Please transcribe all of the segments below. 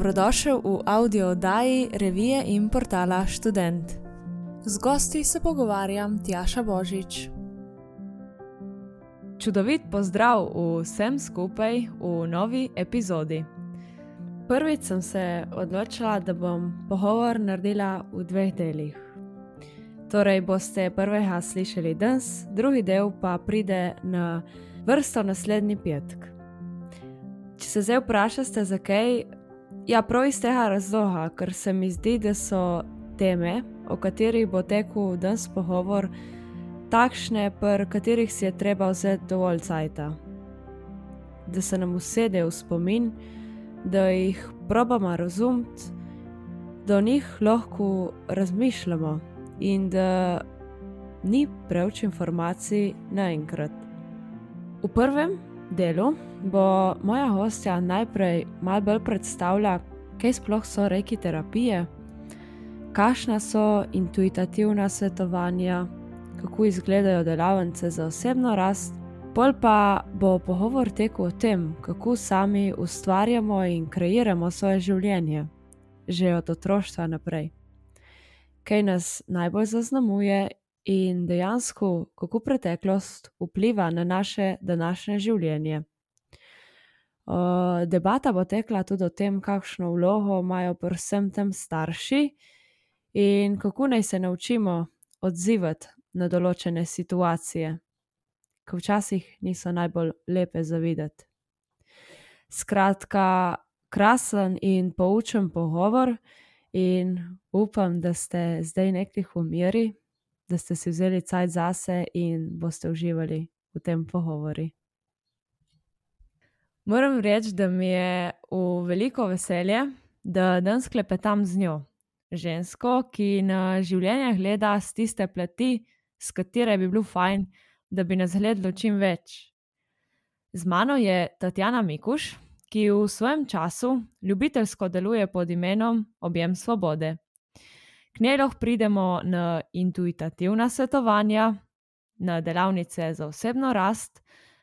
dobrodošel v audio oddaji revije in portala Student. Z gosti se pogovarjam Tjaša Božič. Čudovit pozdrav vsem skupaj v novi epizodi. Prvič sem se odločila, da bom pogovor naredila v dveh delih. Torej, boste prvega slišali danes, drugi del pa pride na vrsto naslednji petek. Če se zdaj vprašate, zakaj, ja, prav iz tega razloga, ker se mi zdi, da so teme, o katerih bo tekel danes pogovor, takšne, pri katerih si je treba vzeti dovolj cajta. Da se nam usede v spomin, da jih probamo razumeti, da o njih lahko razmišljamo in da ni preveč informacij naenkrat. V prvem delu bo moja hostja najprej malo bolj predstavila, kaj sploh so reki terapije, kakšna so intuitivna svetovanja, kako izgledajo delavnice za osebno rast, pol pa bo pogovor tekel o tem, kako sami ustvarjamo in kreiramo svoje življenje, že od otroštva naprej. Kaj nas najbolj zaznamuje in dejansko, kako preteklost vpliva na naše današnje življenje. Uh, debata bo tekla tudi o tem, kakšno vlogo imajo pri vsem tem starši in kako naj se naučimo odzivati na določene situacije, ki včasih niso najbolj lepe za videti. Skratka, krasen in poučen pogovor, in upam, da ste zdaj nekaj v meri, da ste si vzeli cajt zase in boste uživali v tem pogovoru. Moram reči, da mi je v veliko veselje, da danes klepetam z njo, žensko, ki na življenje gleda z tiste plati, s katere bi bilo fajn, da bi nas gledalo čim več. Z mano je Tatjana Mikuš, ki v svojem času ljubiteljsko deluje pod imenom Objem Svobode. K njej lahko pridemo na intuitivna svetovanja, na delavnice za osebno rast,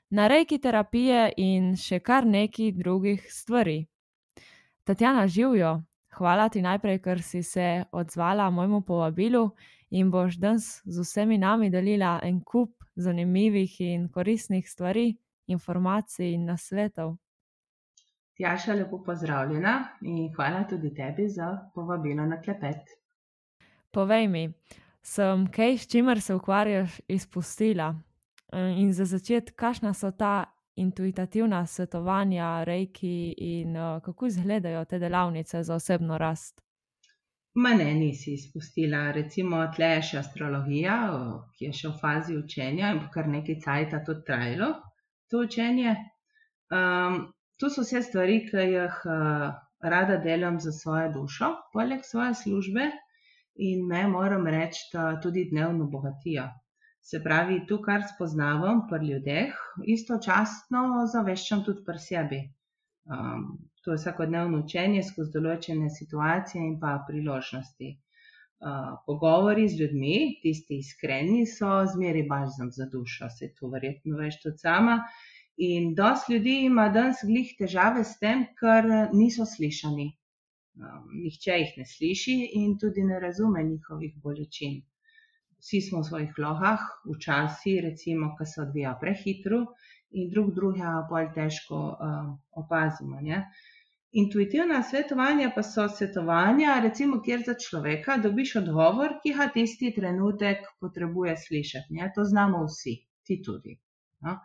na rejki terapije in še kar nekaj drugih stvari. Tatjana, živijo, hvala ti najprej, ker si se odzvala mojemu povabilu in boš danes z vsemi nami delila en kup zanimivih in koristnih stvari, informacij in nasvetov. Tjaša, lepo pozdravljena in hvala tudi tebi za povabilo na klepet. Povej mi, sem kaj, s čimer se ukvarjaš, izpustila? In za začetek, kakšna so ta intuitivna svetovanja, rejki in kako izgledajo te delavnice za osebno rast? Ma ne, nisi izpustila. Recimo, tle je še astrologija, ki je še v fazi učenja in bo kar nekaj cajta tudi trajalo to učenje. Um, to so vse stvari, ki jih uh, rada delam za svojo dušo, poleg svoje službe in me, moram reči, da tudi dnevno bogatijo. Se pravi, to, kar spoznavam pri ljudeh, istočasno zaveščam tudi pri sebi. Um, to je vsakodnevno učenje skozi določene situacije in pa priložnosti. Uh, pogovori z ljudmi, tisti iskreni, so zmeri bažzam za dušo, se to verjetno veš tudi sama. In dosti ljudi ima danes glih težave s tem, ker niso slišani nihče jih ne sliši in tudi ne razume njihovih bolečin. Vsi smo v svojih vlogah, včasih, recimo, ki se odvija prehitro in drug drugega bolj težko um, opazimo. Ne? Intuitivna svetovanja pa so svetovanja, recimo, kjer za človeka dobiš odgovor, ki ga tisti trenutek potrebuje slišati. Ne? To znamo vsi, ti tudi. No?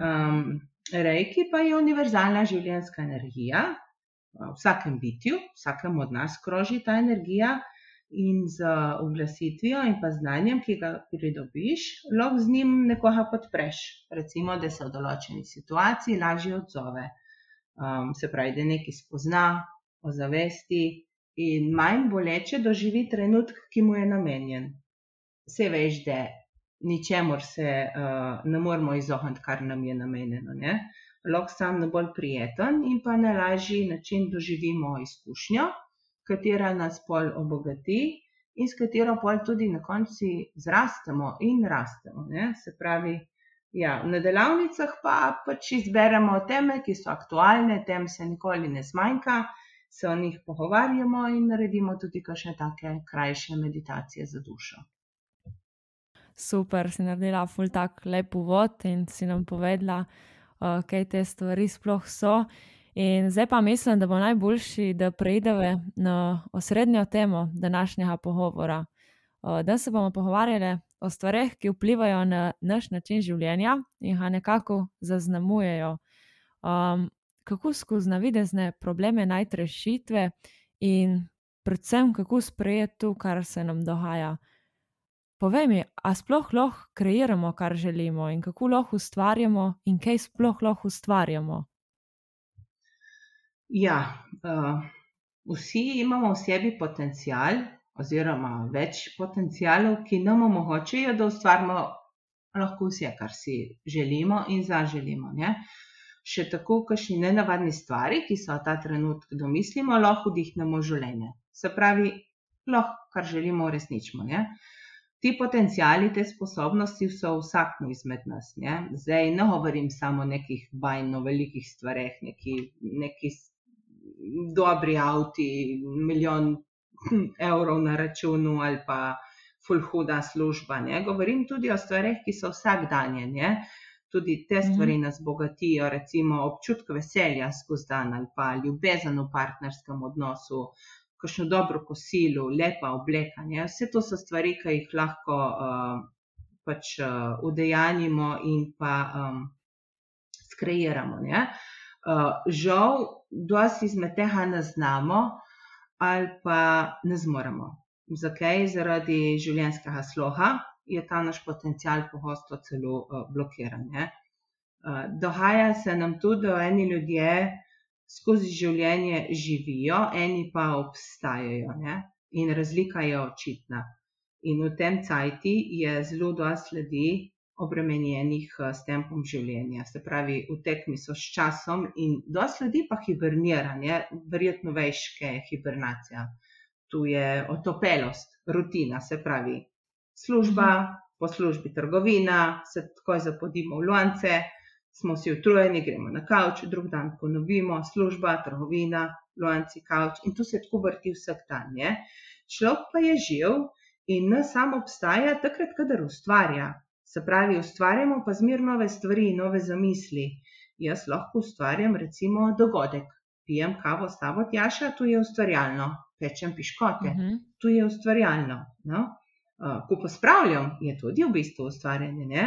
Um, Rejki pa je univerzalna življenjska energija, vsakem bitju, vsakem od nas kroži ta energija in z oglasitvijo in pa znanjem, ki ga pridobiš, lahko z njim nekoga podpreš. Recimo, da se v določeni situaciji lažje odzove. Um, se pravi, da nekaj spozna, ozavesti in manj boleče doživi trenutek, ki mu je namenjen. Vse veš, da ničemor se uh, ne moramo izogniti, kar nam je namenjeno. Ne? Lahko sam na bolj prijeten in pa na lažji način doživimo izkušnjo, katera nas pol obogati in s katero pol tudi na koncu zrastemo in rastemo. Ne? Se pravi, ja, na delavnicah pa pač izberemo teme, ki so aktualne, tem se nikoli ne zmanjka se o njih pogovarjamo in naredimo tudi kakšne take krajše meditacije za dušo. Super, si naredila ful tak lep uvod in si nam povedala, uh, kaj te stvari sploh so. In zdaj pa mislim, da bo najboljši, da preidemo na osrednjo temo današnjega pogovora. Uh, da se bomo pogovarjali o stvarih, ki vplivajo na naš način življenja in ga nekako zaznamujejo. Um, kako skozi navidezne probleme najti rešitve, in predvsem kako sprejeti to, kar se nam dogaja. Povej mi, a sploh lahko kreiramo, kar želimo, in kako lahko ustvarjamo, in kaj sploh lahko ustvarjamo? Ja, uh, vsi imamo v sebi potencial, oziroma več potencialov, ki nam omogočajo, da ustvarimo lahko vse, kar si želimo in zaželimo. Ne? Še tako, kakšni nenavadni stvari, ki so ta trenutek domislimo, lahko vdihnemo življenje. Se pravi, lahko kar želimo, uresničimo. Ti potencijali, te sposobnosti so vsakmo izmed nas. Ne? Zdaj ne govorim samo o nekih bajno velikih stvareh, neki, neki dobri avti, milijon evrov na računu ali pa ful huda služba. Ne? Govorim tudi o stvarih, ki so vsakdanje. Tudi te mhm. stvari nas bogatijo, recimo občutek veselja skozi dan ali pa ljubezen v partnerskem odnosu, kakšno dobro kosilo, lepa obleka. Ne? Vse to so stvari, ki jih lahko uh, pač uh, udejanimo in pa um, skreiramo. Uh, žal, dosti izmed tega ne znamo, ali pa ne zmoremo. Zakaj? Zaradi življenjskega sloga je ta naš potencial pogosto celo uh, blokiran. Uh, dogaja se nam tudi, da eni ljudje skozi življenje živijo, eni pa obstajajo ne? in razlika je očitna. In v tem cajti je zelo dosti ljudi, obremenjenih eh, s tempom življenja. Se pravi, v tekmi so s časom in dosti ljudi pa hibernira, ne? verjetno veš, kaj je hibernacija. Tu je otopelost, rutina, se pravi, služba, po službi trgovina, se takoj zapodimo v lonce, smo si utrujeni, gremo na kavč, drug dan ponovimo, služba, trgovina, lonci, kavč in tu se tako vrti vsak dan. Ne? Človek pa je živ in ne samo obstaja takrat, kadar ustvarja. Se pravi, ustvarjamo pa zmer nove stvari, nove zamisli. Jaz lahko ustvarjam, recimo, dogodek. Pijem kavo s tabo, tjaša, tu je ustvarjalno, pečem piškote, uh mhm. -huh. tu je ustvarjalno. No? Uh, ko pa spravljam, je tudi v bistvu ustvarjanje. Ne?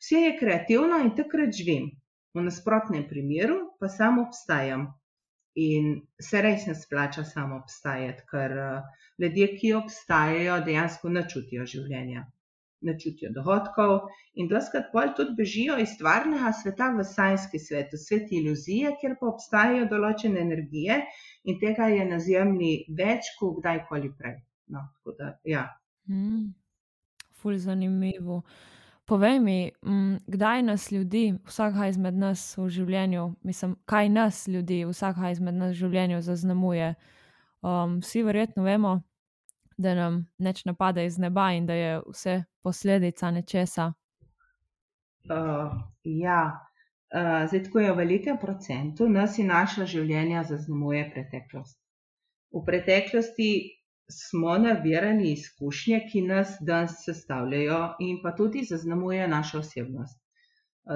Vse je kreativno in takrat živim. V nasprotnem primeru pa samo obstajam. In se res ne splača samo obstajati, ker uh, ljudje, ki obstajajo, dejansko ne čutijo življenja ne čutijo dohodkov in doskrat pol tudi bežijo iz stvarnega sveta v sajnski svet, v svet iluzije, kjer pa obstajajo določene energije in tega je na zemlji več kot kdajkoli prej. No, da, ja. Mm, ful zanimivo. Povej mi, mm, kdaj nas ljudi, vsakaj izmed nas v življenju, mislim, kaj nas ljudi, vsakaj izmed nas v življenju zaznamuje. Um, vsi verjetno vemo, da nam neč napade iz neba in da je vse posledica nečesa. Uh, ja, uh, zdaj, ko je v velikem procentu nas in naša življenja zaznamuje preteklost. V preteklosti smo nabirali izkušnje, ki nas danes sestavljajo in pa tudi zaznamujejo našo osebnost.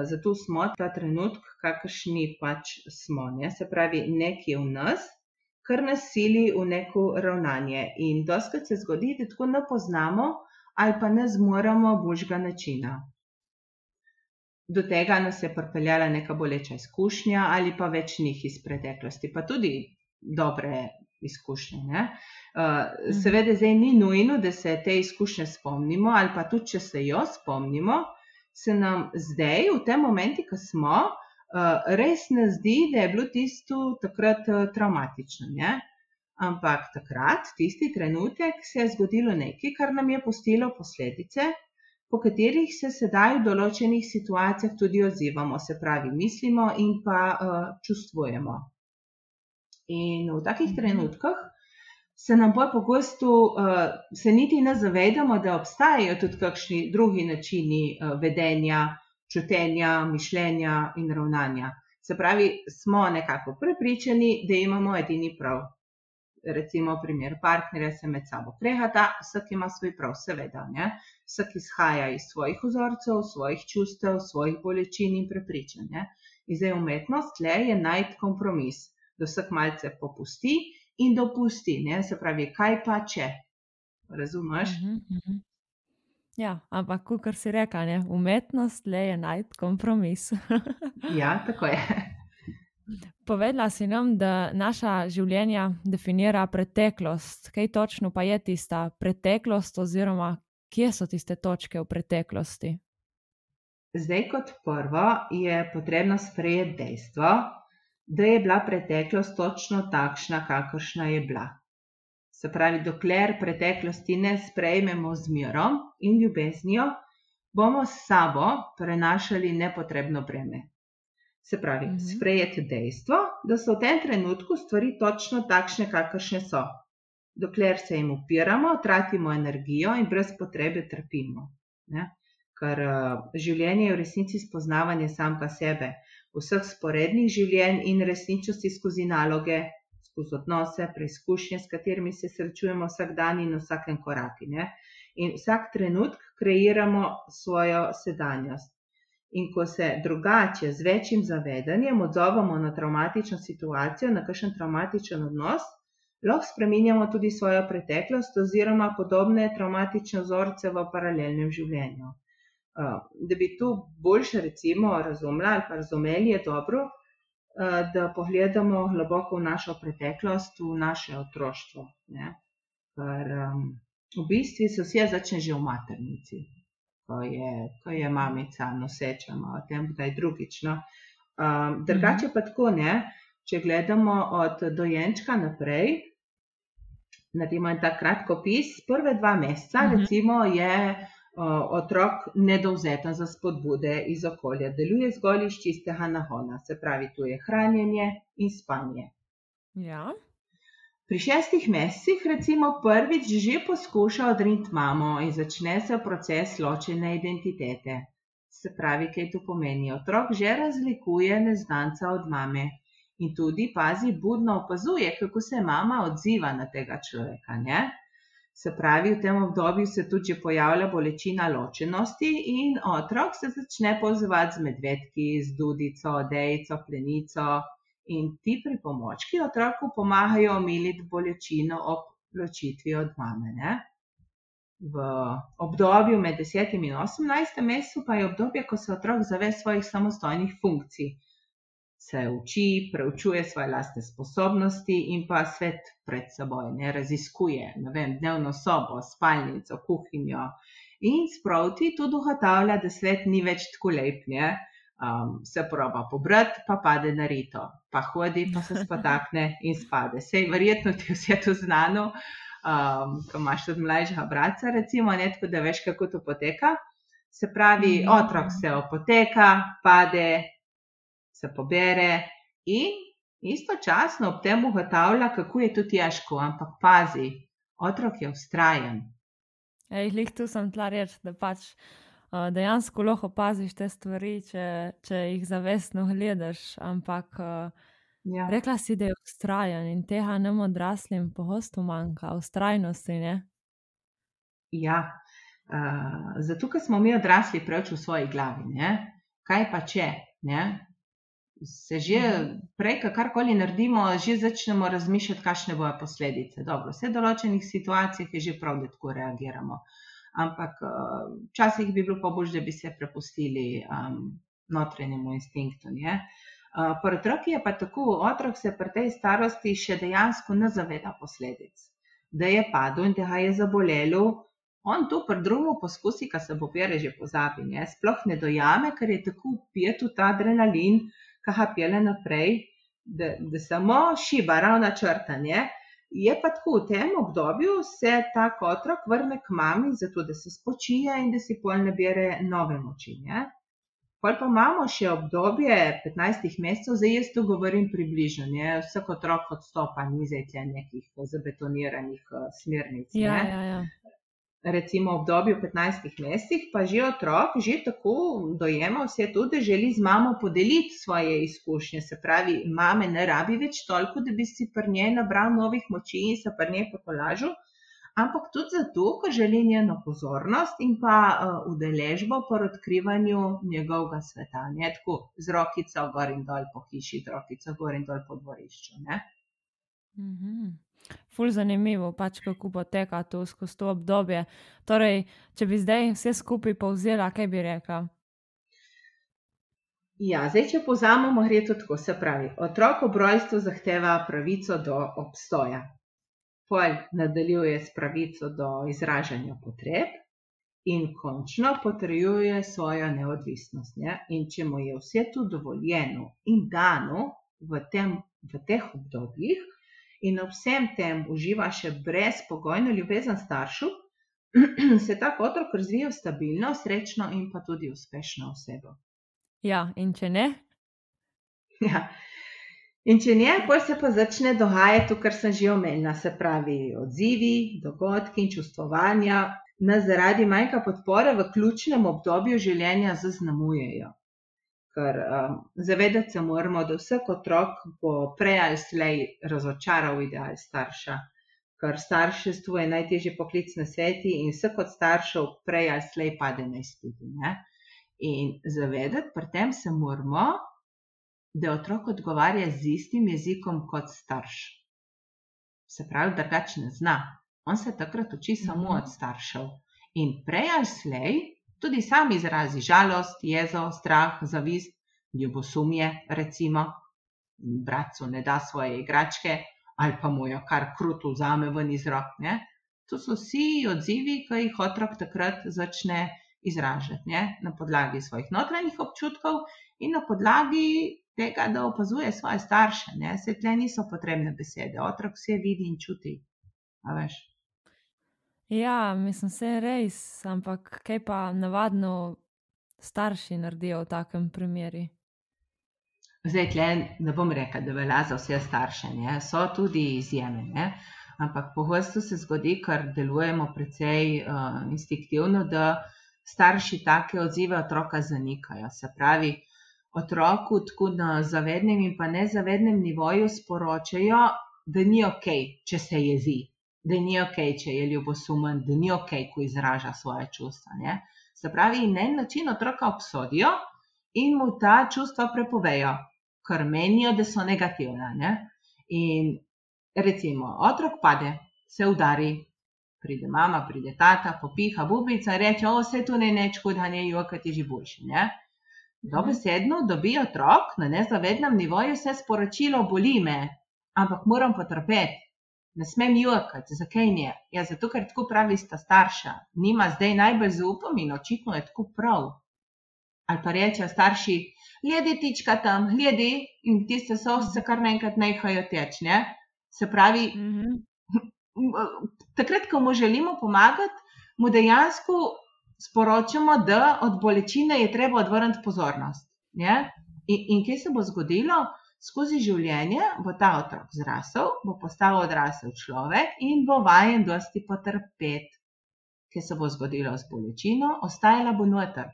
Zato smo ta trenutek, kakršni pač smo. Ne? Se pravi, nekje v nas kar nas sili v neko ravnanje. In doskrat se zgodi, da tako ne poznamo ali pa ne zmoremo božjega načina. Do tega nas je pripeljala neka boleča izkušnja ali pa več njih iz preteklosti, pa tudi dobre izkušnje. Ne? Uh, seveda, zdaj ni nujno, da se te izkušnje spomnimo, ali pa tudi, če se jo spomnimo, se nam zdaj, v tem momentu, ko smo, uh, Eh, res ne zdi, da je bilo tisto takrat uh, traumatično. Ne? Ampak takrat, tisti trenutek, se je zgodilo nekaj, kar nam je postilo posledice, po katerih se sedaj v določenih situacijah tudi odzivamo, se pravi, mislimo in pa uh, čustvujemo. In v takih mhm. trenutkih se nam bolj pogosto, uh, se niti ne zavedamo, da obstajajo tudi kakšni drugi načini uh, vedenja, čutenja, mišljenja in ravnanja. Se pravi, smo nekako prepričani, da imamo edini prav. recimo primer partnerja se med sabo krehata, vsak ima svoj prav, seveda, ne? vsak izhaja iz svojih vzorcev, svojih čustev, svojih bolečin in prepričanj. In zdaj umetnost le je najti kompromis, da vsak malce popusti in dopusti, ne? se pravi, kaj pa če. Razumeš? Uh -huh, uh -huh. Ja, ampak, kot si rekel, ne, umetnost le je najti kompromis. ja, tako je. Povedala si nam, da naša življenja definira preteklost. Kaj točno pa je tista preteklost, oziroma kje so tiste točke v preteklosti? Zdaj, kot prvo, je potrebno sprejeti dejstvo, da je bila preteklost točno takšna, kakršna je bila. Se pravi, dokler preteklosti ne sprejmemo z mirom in ljubeznijo, bomo s sabo prenašali nepotrebno breme. Se pravi, -hmm. sprejeti dejstvo, da so v tem trenutku stvari točno takšne, kakršne so. Dokler se jim upiramo, tratimo energijo in brez potrebe trpimo. Ne? Ker uh, življenje je v resnici spoznavanje sam pa sebe vseh sporednih življenj in resničnosti skozi naloge, skozi odnose, preizkušnje, s katerimi se srečujemo vsak dan in na vsakem koraku. In vsak trenutek kreiramo svojo sedanjost. In ko se drugače, z večjim zavedanjem odzovemo na traumatično situacijo, na kakšen traumatičen odnos, lahko spremenjamo tudi svojo preteklost oziroma podobne traumatične vzorce v paralelnem življenju da bi to boljše recimo razumeli ali pa razumeli, je dobro, da pogledamo globoko v našo preteklost, v naše otroštvo. Ne? Ker v bistvu se vse začne že v maternici, ko je, ko je mamica noseča, o tem kdaj drugič. No? Drugače mhm. pa tako ne, če gledamo od dojenčka naprej, naredimo en tak kratkopis, prve dva meseca, mhm. recimo, je otrok nedovzeten za spodbude iz okolja. Deluje zgolj iz čistega nahona, se pravi, tu je hranjenje in spanje. Ja. Pri šestih mesecih, recimo, prvič že poskuša odriniti mamo in začne se proces ločene identitete. Se pravi, kaj to pomeni? Otrok že razlikuje neznanca od mame in tudi pazi, budno opazuje, kako se mama odziva na tega človeka. Ne? Se pravi, v tem obdobju se tudi pojavlja bolečina ločenosti in otrok se začne pozvati z medvedki, z dudico, dejico, plenico. In ti pripomočki otroku pomagajo omiliti bolečino ob ločitvi od mame. Ne? V obdobju med 10 in 18 mesecem pa je obdobje, ko se otrok zavest svojih samostojnih funkcij se uči, preučuje svoje lastne sposobnosti in pa svet pred seboj, ne raziskuje, ne vem, dnevno sobo, spalnico, kuhinjo. In sproti tudi ugotavlja, da svet ni več tako lep, ne. Um, se proba pobrati, pa pade na rito, pa hodi, pa se spotakne in spade. Sej, verjetno ti vse to znano, um, ko imaš tudi mlajšega brata, recimo, ne tako, da veš, kako to poteka. Se pravi, mhm. otrok se opoteka, pade, se pobere in istočasno ob tem ugotavlja, kako je to težko, ampak pazi, otrok je ustrajen. Ej, lih tu sem tla reči, da pač uh, dejansko lahko opaziš te stvari, če, če jih zavestno gledaš. Ampak uh, ja. rekla si, da je ustrajen in tega nam odraslim pogosto manjka, ustrajnosti. Ne? Ja, uh, zato ker smo mi odrasli preveč v svoji glavi. Ne? Kaj pa če? Ne? Se že prej, karkoli naredimo, že začnemo razmišljati, kakšne bojo posledice. Dobro, vse v določenih situacijah je že prav, da tako reagiramo. Ampak eh, včasih bi bilo pa bolj, da bi se prepustili um, notranjemu instinktu. Uh, pri otroku je pa tako, otrok se pri tej starosti še dejansko ne zaveda posledic. Da je padel in da ga je zabolelo, on to pri drugem poskusi, kar se bo pere že pozabi. Ne? Sploh ne dojame, ker je tako pijet ta adrenalin, uh, ki ga pele naprej, da, da samo šiba, ravna črtanje. Je pa tako, v tem obdobju se ta otrok vrne k mami, zato da se spočije in da si pol nabere nove moči. Ne? Pol pa imamo še obdobje 15 mesecev, zdaj jaz to govorim približno. Ne? Vsak otrok odstopa, ni zdaj nekih zabetoniranih uh, smernic. Ja, ja, ja. Recimo obdobju 15 mesecev, pa že otrok že tako dojema vse to, da želi z mamo podeliti svoje izkušnje. Se pravi, mame ne rabi več toliko, da bi si pri njej nabral novih moči in se pri njej potolažil, ampak tudi zato, ker želi njeno pozornost in pa uh, udeležbo pri odkrivanju njegovega sveta. Ne tako z rokico gor in dol po hiši, z rokico gor in dol po dvorišču. Mm -hmm. Ful zanimivo, pač kako poteka to skozi to obdobje. Torej, če bi zdaj vse skupaj povzela, kaj bi rekla? Ja, zdaj, če povzamemo, gre to tako. Se pravi, otrok ob rojstvu zahteva pravico do obstoja, pol nadaljuje s pravico do izražanja potreb in končno potrjuje svojo neodvisnost. Ne? In če mu je vse to dovoljeno in dano v, tem, v teh obdobjih, in ob vsem tem uživa še brezpogojno ljubezen staršev, se tako otrok razvija v stabilno, srečno in pa tudi uspešno osebo. Ja, in če ne? Ja. In če ne, potem se pa začne dogajati to, kar sem že omenila, se pravi odzivi, dogodki in čustvovanja, nas zaradi manjka podpore v ključnem obdobju življenja zaznamujejo ker um, zavedati se moramo, da vsak otrok bo prej ali slej razočaral ideal starša, ker starševstvo je najtežji poklic na svetu in vsak od staršev prej ali slej pade na izpiti. In zavedati pri tem se moramo, da otrok odgovarja z istim jezikom kot starš. Se pravi, ga ne zna. On se takrat uči samo od staršev. In prej ali slej tudi sam izrazi žalost, jezo, strah, zavist, ljubosumje, recimo, bratcu ne da svoje igračke ali pa mu jo kar kruto vzame ven iz rok. Ne? To so vsi odzivi, ki jih otrok takrat začne izražati ne? na podlagi svojih notranjih občutkov in na podlagi tega, da opazuje svoje starše. Se tle niso potrebne besede, otrok vse vidi in čuti. Ja, mislim, da je res, ampak kaj pa navadno starši naredijo v takem primeru? Zdaj, tle, ne bom rekel, da velja za vse starše, ne? so tudi izjeme. Ne? Ampak pogosto se zgodi, ker delujemo precej uh, instinktivno, da starši take odzive otroka zanikajo. Se pravi, otroku tako na zavednem in pa nezavednem nivoju sporočajo, da ni ok, če se jezi da ni ok, če je ljubosumen, da ni ok, ko izraža svoje čustva. Ne? Se pravi, na en način otroka obsodijo in mu ta čustva prepovejo, ker menijo, da so negativna. Ne? In recimo, otrok pade, se udari, pride mama, pride tata, popiha bubica in reče: O, vse tu ne neč, hud, ne jo, kaj ti že boljši. Ne? Dobesedno dobi otrok na nezavednem nivoju vse sporočilo: boli me, ampak moram potrpeti ne smem jokati, zakaj ne? Ja, zato, ker tako pravi sta starša, nima zdaj najbolj zaupam in očitno je tako prav. Ali pa rečejo starši, ljudje tička tam, ljudje in ti se so se kar naenkrat nehajo teč. Ne? Se pravi, mm -hmm. takrat, ko mu želimo pomagati, mu dejansko sporočamo, da od bolečine je treba odvrniti pozornost. In, in kaj se bo zgodilo? Skozi življenje bo ta otrok zrasel, bo postal odrasel človek in bo vajen dosti potrpeti. Kaj se bo zgodilo z bolečino, ostajala bo noter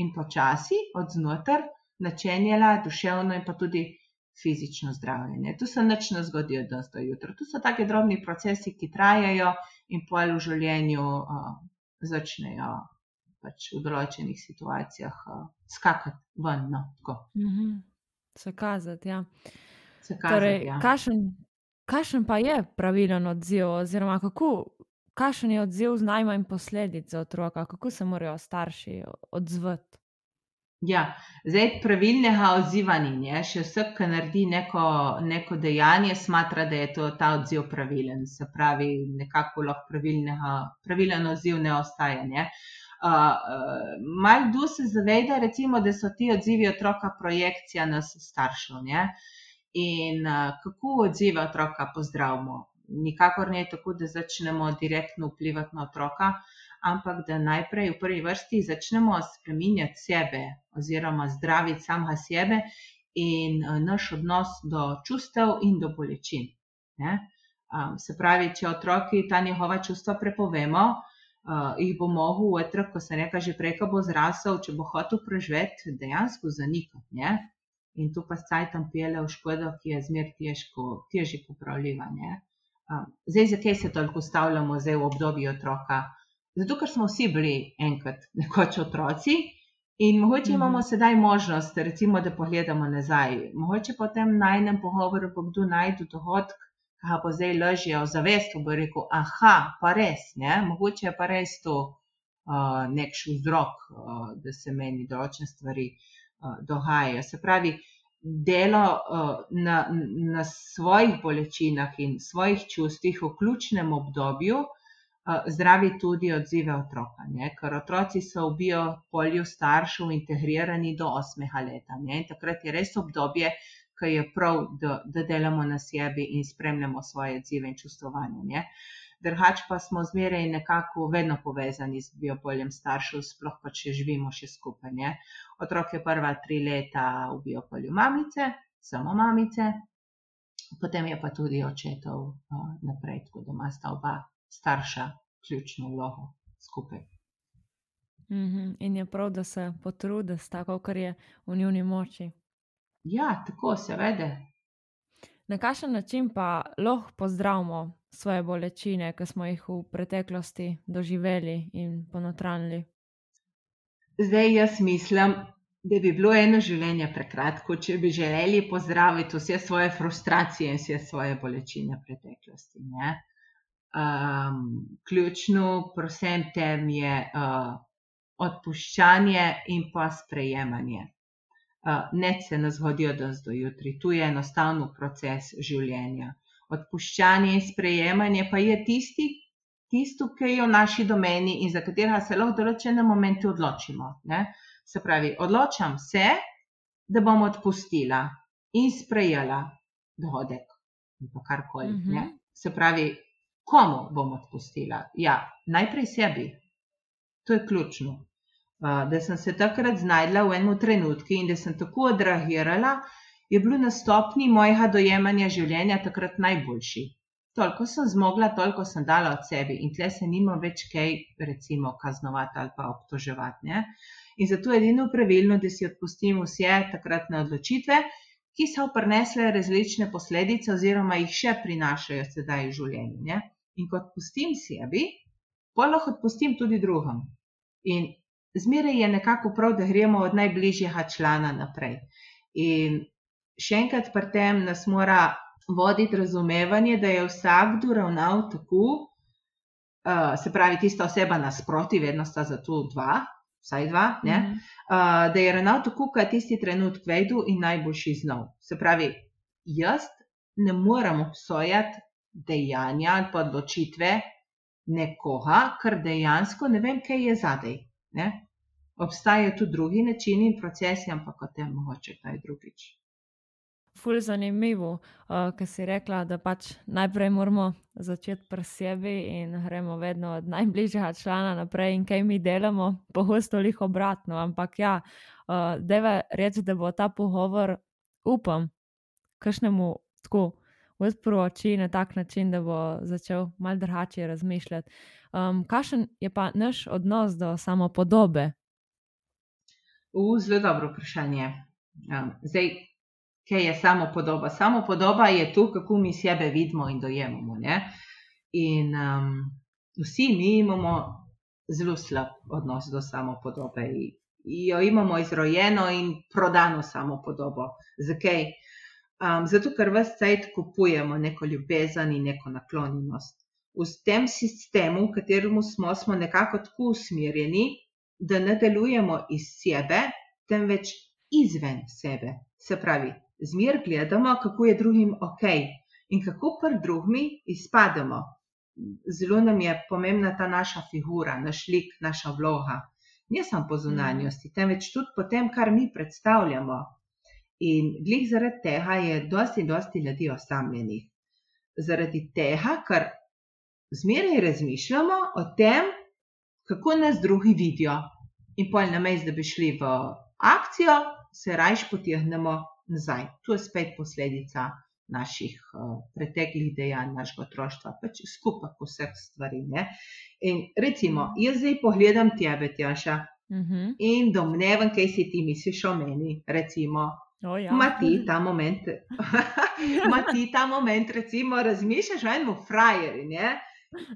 in počasi od znotraj načenjala duševno in pa tudi fizično zdravljenje. Tu se nič ne zgodi od danes do jutra. Tu so taki drobni procesi, ki trajajo in pol v življenju uh, začnejo pač v določenih situacijah uh, skakati ven. No, mm -hmm. Se kazati. Ja. Se kazati torej, ja. Kakšen pa je pravilen odziv, oziroma kakšen je odziv z najmanj posledic za otroka, kako se morajo starši odzvati? Ja, zdaj pravilnega odziva ni. Še vsak, ki naredi neko, neko dejanje, smatra, da je to, ta odziv pravilen. Se pravi, nekako lahko pravilen odziv ne ostaje. Ne? Uh, Mal kdo se zaveda, recimo, da so ti odzivi otroka projekcija nas staršev. Ne? In uh, kako odziva otroka pozdravimo? Nikakor ne je tako, da začnemo direktno vplivati na otroka, ampak da najprej v prvi vrsti začnemo spreminjati sebe oziroma zdraviti samega sebe in uh, naš odnos do čustev in do bolečin. Um, se pravi, če otroki ta njihova čustva prepovemo, uh, jih bo mogel otrok, ko se nekaj že prej, ko bo zrasel, če bo hotel preživeti, dejansko zanikati. Ne? In to pa saj tam pele v škodo, ki je zmer težko, težje popravljiva. Um, zdaj, zakaj se toliko ustavljamo zdaj v obdobju otroka? Zato, ker smo vsi bili enkrat nekoč otroci in mogoče mm. imamo sedaj možnost, recimo, da pogledamo nazaj. Mogoče po tem najnem pogovoru pa kdo najde dohodek, ki pa zdaj lažje ozavesti, bo rekel, aha, pa res, ne? mogoče je pa res to uh, nek vzrok, uh, da se meni določene stvari uh, dogajajo. Se pravi, delo uh, na, na svojih bolečinah in svojih čustvih v ključnem obdobju zdravi tudi odzive otroka, ne? ker otroci so v biopolju staršev integrirani do osmega leta. Ne? In takrat je res obdobje, ki je prav, da, da delamo na sebi in spremljamo svoje odzive in čustvovanje. Drugač pa smo zmeraj nekako vedno povezani z biopoljem staršev, sploh pa če živimo še skupaj. Ne? Otrok je prva tri leta v biopolju mamice, samo mamice, potem je pa tudi očetov uh, naprej, tako da ima sta oba starša ključno vlogo skupaj. Mm -hmm. In je prav, da se potrudiš tako, kar je v njuni moči. Ja, tako se vede. Na kakšen način pa lahko pozdravimo svoje bolečine, ki smo jih v preteklosti doživeli in ponotranili? Zdaj jaz mislim, da bi bilo eno življenje prekratko, če bi želeli pozdraviti vse svoje frustracije in vse svoje bolečine preteklosti. Um, ključno pri vsem tem je uh, odpuščanje in pa sprejemanje ne se ne zgodi od danes do jutri. Tu je enostavno proces življenja. Odpuščanje in sprejemanje pa je tisti, tisto, ki je v naši domeni in za katerega se lahko v določenem momentu odločimo. Ne? Se pravi, odločam se, da bom odpustila in sprejela dogodek ali pa karkoli. Mm -hmm. Se pravi, komu bom odpustila? Ja, najprej sebi. To je ključno da sem se takrat znašla v enem trenutku in da sem tako odreagirala, je bilo na stopni mojega dojemanja življenja takrat najboljši. Toliko sem zmogla, toliko sem dala od sebe in tle se nima več kaj, recimo, kaznovati ali pa obtoževati. Ne? In zato je edino pravilno, da si odpustim vse takratne odločitve, ki so prinesle različne posledice, oziroma jih še prinašajo sedaj v življenju. Ne? In ko odpustim sebi, pa lahko odpustim tudi drugim. In zmeraj je nekako prav, da gremo od najbližjega člana naprej. In še enkrat pri tem nas mora voditi razumevanje, da je vsakdo ravnal tako, uh, se pravi, tista oseba nasproti, vedno sta za to dva, vsaj dva, mm -hmm. uh, da je ravnal tako, kot tisti trenutek vedu in najboljši znov. Se pravi, jaz ne morem obsojati dejanja ali pa odločitve nekoga, ker dejansko ne vem, kaj je zadej. Ne? Obstajajo tudi drugi načini in procesi, ampak o tem mogoče kaj drugič. Ful zanimivo, uh, ker si rekla, da pač najprej moramo začeti pri sebi in gremo vedno od najbližjega člana naprej in kaj mi delamo, pogosto jih obratno. Ampak ja, uh, deva reči, da bo ta pogovor, upam, kašnemu tako odprl oči na tak način, da bo začel mal drugače razmišljati. Um, kakšen je pa naš odnos do samopodobe, U, zelo dobro vprašanje. Um, zdaj, kaj je samo podoba? Samo podoba je to, kako mi sebe vidimo in dojemamo. Ne? In um, vsi mi imamo zelo slab odnos do samo podobe. Jo imamo izrojeno in prodano samo podobo. Zakaj? Um, zato, ker vse cajt kupujemo neko ljubezen in neko naklonjenost. V tem sistemu, v katerem smo, smo nekako tako usmerjeni, da ne delujemo iz sebe, temveč izven sebe. Se pravi, zmer gledamo, kako je drugim ok in kako pri drugimi izpademo. Zelo nam je pomembna ta naša figura, naš lik, naša vloga. Ne samo po zunanjosti, temveč tudi po tem, kar mi predstavljamo. In glih zaradi tega je dosti, dosti ljudi osamljenih. Zaradi tega, ker zmeraj razmišljamo o tem, kako nas drugi vidijo. In pol na mestu, da bi šli v akcijo, se rajš potegnemo nazaj. To je spet posledica naših uh, preteklih dejanj, našega otroštva, pač skupek vseh stvari. Ne? In recimo, jaz zdaj pogledam tebe, Tjaša, uh Mhm. -huh. in domnevam, kaj si ti misliš o meni. Recimo, O, ja. Ma ti ta moment, ma ti ta moment, recimo, razmišljaš o enem frajerju?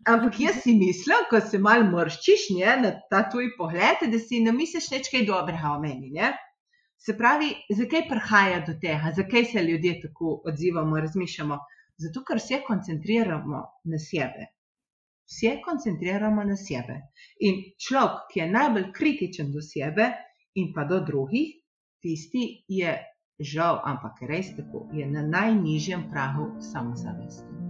Ampak jaz si mislim, ko se mal mrščiš ne, na ta tvoj pogled, da si ne misliš nič kaj dobrega o meni. Ne? Se pravi, zakaj prihaja do tega, zakaj se ljudje tako odzivamo, razmišljamo? Zato, ker se koncentriramo na sebe. Vse koncentriramo na sebe. In človek, ki je najbolj kritičen do sebe in pa do drugih, tisti je žal, ampak res tako, je na najnižjem pragu samozavesti.